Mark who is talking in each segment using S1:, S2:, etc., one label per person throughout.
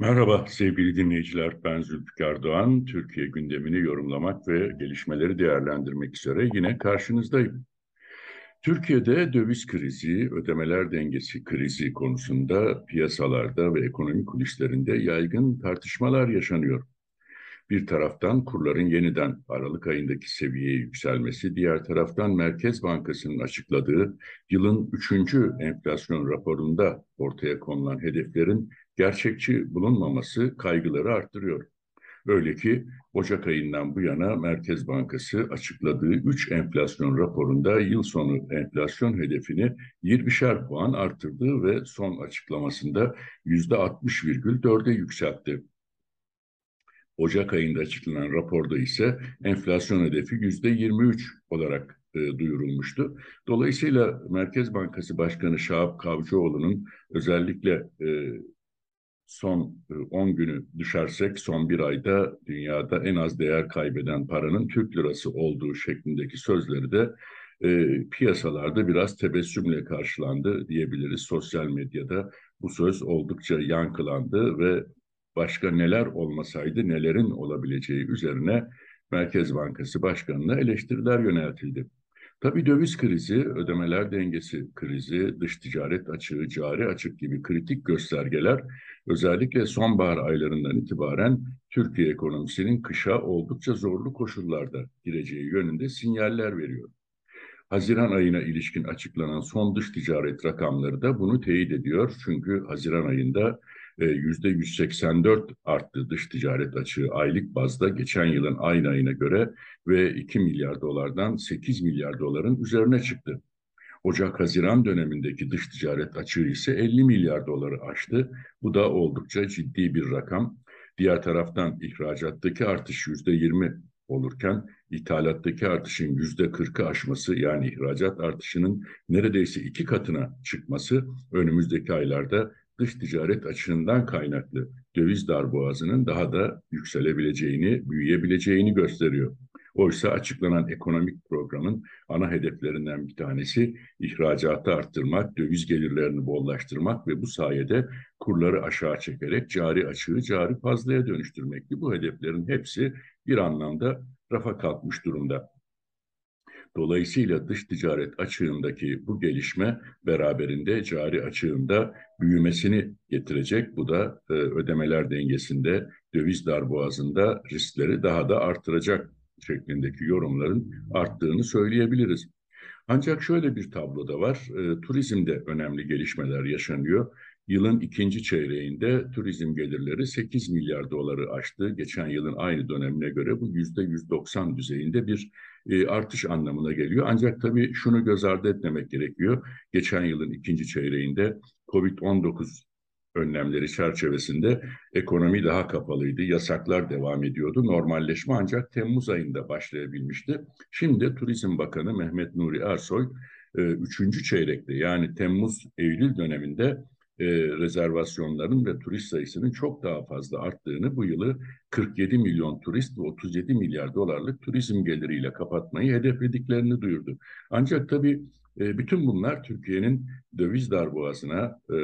S1: Merhaba sevgili dinleyiciler, ben Zülfikar Doğan. Türkiye gündemini yorumlamak ve gelişmeleri değerlendirmek üzere yine karşınızdayım. Türkiye'de döviz krizi, ödemeler dengesi krizi konusunda piyasalarda ve ekonomi kulislerinde yaygın tartışmalar yaşanıyor. Bir taraftan kurların yeniden Aralık ayındaki seviyeye yükselmesi, diğer taraftan Merkez Bankası'nın açıkladığı yılın üçüncü enflasyon raporunda ortaya konulan hedeflerin gerçekçi bulunmaması kaygıları arttırıyor. Öyle ki Ocak ayından bu yana Merkez Bankası açıkladığı 3 enflasyon raporunda yıl sonu enflasyon hedefini 20'şer puan arttırdı ve son açıklamasında %60,4'e yükseltti. Ocak ayında açıklanan raporda ise enflasyon hedefi yüzde 23 olarak e, duyurulmuştu. Dolayısıyla Merkez Bankası Başkanı Şahap Kavcıoğlu'nun özellikle e, son 10 e, günü düşersek son bir ayda dünyada en az değer kaybeden paranın Türk lirası olduğu şeklindeki sözleri de e, piyasalarda biraz tebessümle karşılandı diyebiliriz. Sosyal medyada bu söz oldukça yankılandı ve başka neler olmasaydı nelerin olabileceği üzerine Merkez Bankası Başkanı'na eleştiriler yöneltildi. Tabii döviz krizi, ödemeler dengesi krizi, dış ticaret açığı, cari açık gibi kritik göstergeler özellikle sonbahar aylarından itibaren Türkiye ekonomisinin kışa oldukça zorlu koşullarda gireceği yönünde sinyaller veriyor. Haziran ayına ilişkin açıklanan son dış ticaret rakamları da bunu teyit ediyor. Çünkü Haziran ayında yüzde 184 arttı dış ticaret açığı aylık bazda geçen yılın aynı ayına göre ve 2 milyar dolardan 8 milyar doların üzerine çıktı. Ocak-Haziran dönemindeki dış ticaret açığı ise 50 milyar doları aştı. Bu da oldukça ciddi bir rakam. Diğer taraftan ihracattaki artış yüzde 20 olurken ithalattaki artışın yüzde 40'ı aşması yani ihracat artışının neredeyse iki katına çıkması önümüzdeki aylarda dış ticaret açığından kaynaklı döviz darboğazının daha da yükselebileceğini, büyüyebileceğini gösteriyor. Oysa açıklanan ekonomik programın ana hedeflerinden bir tanesi ihracatı arttırmak, döviz gelirlerini bollaştırmak ve bu sayede kurları aşağı çekerek cari açığı cari fazlaya dönüştürmekti. Bu hedeflerin hepsi bir anlamda rafa kalkmış durumda. Dolayısıyla dış ticaret açığındaki bu gelişme beraberinde cari açığında büyümesini getirecek. Bu da e, ödemeler dengesinde, döviz darboğazında riskleri daha da artıracak şeklindeki yorumların arttığını söyleyebiliriz. Ancak şöyle bir tablo da var. E, turizmde önemli gelişmeler yaşanıyor. Yılın ikinci çeyreğinde turizm gelirleri 8 milyar doları aştı. Geçen yılın aynı dönemine göre bu yüzde 190 düzeyinde bir e, artış anlamına geliyor. Ancak tabii şunu göz ardı etmemek gerekiyor. Geçen yılın ikinci çeyreğinde COVID-19 önlemleri çerçevesinde ekonomi daha kapalıydı. Yasaklar devam ediyordu. Normalleşme ancak Temmuz ayında başlayabilmişti. Şimdi Turizm Bakanı Mehmet Nuri Ersoy e, üçüncü çeyrekte yani Temmuz-Eylül döneminde e, rezervasyonların ve turist sayısının çok daha fazla arttığını bu yılı 47 milyon turist ve 37 milyar dolarlık turizm geliriyle kapatmayı hedeflediklerini duyurdu. Ancak tabii e, bütün bunlar Türkiye'nin döviz darboğazına e,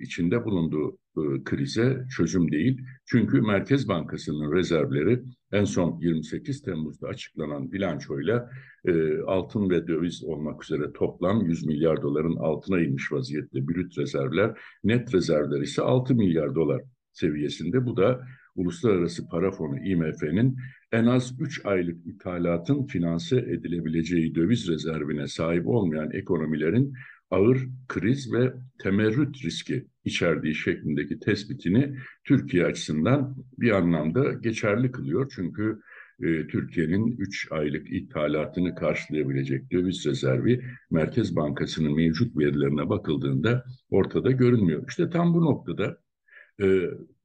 S1: içinde bulunduğu e, krize çözüm değil. Çünkü Merkez Bankası'nın rezervleri en son 28 Temmuz'da açıklanan bilançoyla e, altın ve döviz olmak üzere toplam 100 milyar doların altına inmiş vaziyette brüt rezervler. Net rezervler ise 6 milyar dolar seviyesinde. Bu da Uluslararası Para Fonu IMF'nin en az 3 aylık ithalatın finanse edilebileceği döviz rezervine sahip olmayan ekonomilerin ağır kriz ve temerrüt riski içerdiği şeklindeki tespitini Türkiye açısından bir anlamda geçerli kılıyor. Çünkü e, Türkiye'nin 3 aylık ithalatını karşılayabilecek döviz rezervi Merkez Bankası'nın mevcut verilerine bakıldığında ortada görünmüyor. İşte tam bu noktada e,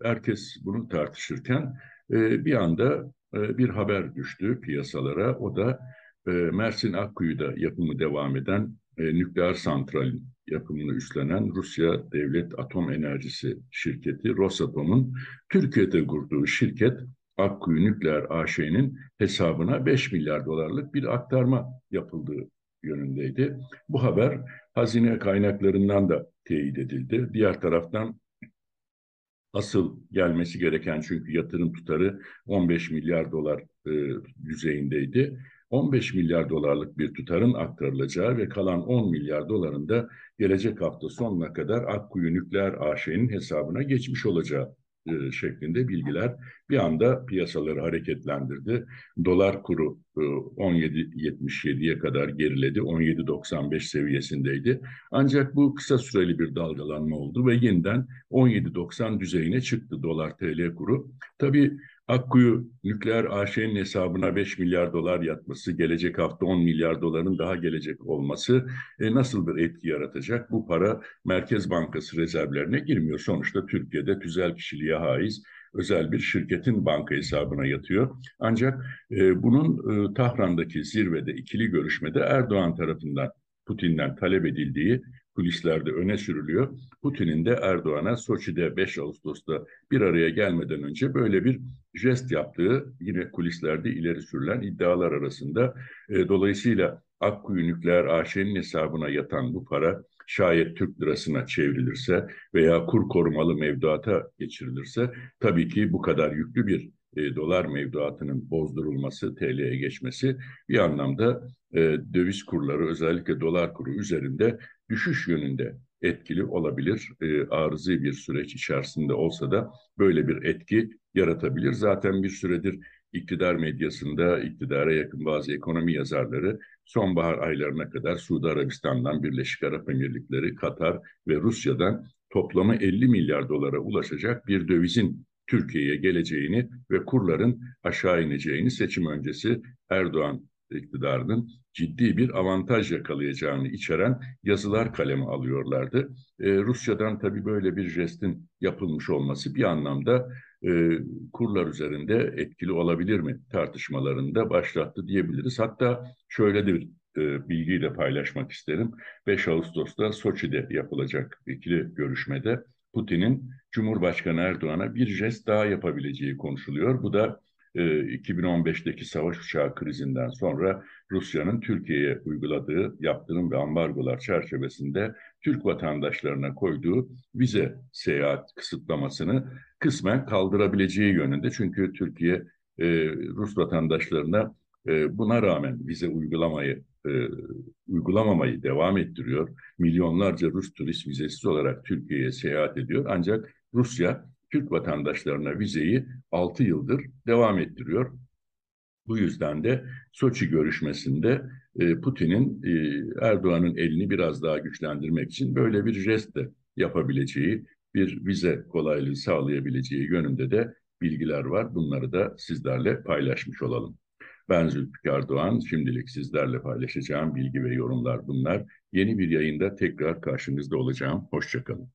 S1: herkes bunu tartışırken e, bir anda e, bir haber düştü piyasalara. O da e, Mersin Akkuyu'da yapımı devam eden e, nükleer santralin yapımını üstlenen Rusya Devlet Atom Enerjisi şirketi Rosatom'un Türkiye'de kurduğu şirket Akkuyu Nükleer AŞ'nin hesabına 5 milyar dolarlık bir aktarma yapıldığı yönündeydi. Bu haber hazine kaynaklarından da teyit edildi. Diğer taraftan asıl gelmesi gereken çünkü yatırım tutarı 15 milyar dolar e, düzeyindeydi. 15 milyar dolarlık bir tutarın aktarılacağı ve kalan 10 milyar doların da gelecek hafta sonuna kadar Akkuyu Nükleer AŞ'nin hesabına geçmiş olacağı şeklinde bilgiler bir anda piyasaları hareketlendirdi. Dolar kuru 17.77'ye e, kadar geriledi. 17.95 seviyesindeydi. Ancak bu kısa süreli bir dalgalanma oldu ve yeniden 17.90 düzeyine çıktı dolar TL kuru. Tabii Akkuyu Nükleer AŞ'nin hesabına 5 milyar dolar yatması, gelecek hafta 10 milyar doların daha gelecek olması e, nasıl bir etki yaratacak? Bu para Merkez Bankası rezervlerine girmiyor. Sonuçta Türkiye'de tüzel kişiliğe haiz özel bir şirketin banka hesabına yatıyor. Ancak e, bunun e, Tahran'daki zirvede ikili görüşmede Erdoğan tarafından Putin'den talep edildiği kulislerde öne sürülüyor. Putin'in de Erdoğan'a Soçi'de 5 Ağustos'ta bir araya gelmeden önce böyle bir jest yaptığı yine kulislerde ileri sürülen iddialar arasında. E, dolayısıyla Akkuyu Nükleer AŞ'nin hesabına yatan bu para şayet Türk lirasına çevrilirse veya kur korumalı mevduata geçirilirse tabii ki bu kadar yüklü bir e, dolar mevduatının bozdurulması, TL'ye geçmesi bir anlamda e, döviz kurları özellikle dolar kuru üzerinde düşüş yönünde etkili olabilir. E, arızi bir süreç içerisinde olsa da böyle bir etki yaratabilir. Zaten bir süredir iktidar medyasında iktidara yakın bazı ekonomi yazarları sonbahar aylarına kadar Suudi Arabistan'dan, Birleşik Arap Emirlikleri, Katar ve Rusya'dan toplamı 50 milyar dolara ulaşacak bir dövizin Türkiye'ye geleceğini ve kurların aşağı ineceğini seçim öncesi Erdoğan iktidarının ciddi bir avantaj yakalayacağını içeren yazılar kaleme alıyorlardı. Ee, Rusya'dan tabii böyle bir jestin yapılmış olması bir anlamda e, kurlar üzerinde etkili olabilir mi tartışmalarında başlattı diyebiliriz. Hatta şöyle de bir e, bilgiyi de paylaşmak isterim. 5 Ağustos'ta Soçi'de yapılacak ikili görüşmede Putin'in Cumhurbaşkanı Erdoğan'a bir jest daha yapabileceği konuşuluyor. Bu da 2015'teki e, savaş uçağı krizinden sonra Rusya'nın Türkiye'ye uyguladığı yaptırım ve ambargolar çerçevesinde Türk vatandaşlarına koyduğu vize seyahat kısıtlamasını kısmen kaldırabileceği yönünde. Çünkü Türkiye e, Rus vatandaşlarına e, buna rağmen vize uygulamayı uygulamamayı devam ettiriyor. Milyonlarca Rus turist vizesiz olarak Türkiye'ye seyahat ediyor. Ancak Rusya Türk vatandaşlarına vizeyi 6 yıldır devam ettiriyor. Bu yüzden de Soçi görüşmesinde e, Putin'in e, Erdoğan'ın elini biraz daha güçlendirmek için böyle bir jest de yapabileceği, bir vize kolaylığı sağlayabileceği yönünde de bilgiler var. Bunları da sizlerle paylaşmış olalım. Ben Zülfikar Doğan. Şimdilik sizlerle paylaşacağım bilgi ve yorumlar bunlar. Yeni bir yayında tekrar karşınızda olacağım. Hoşçakalın.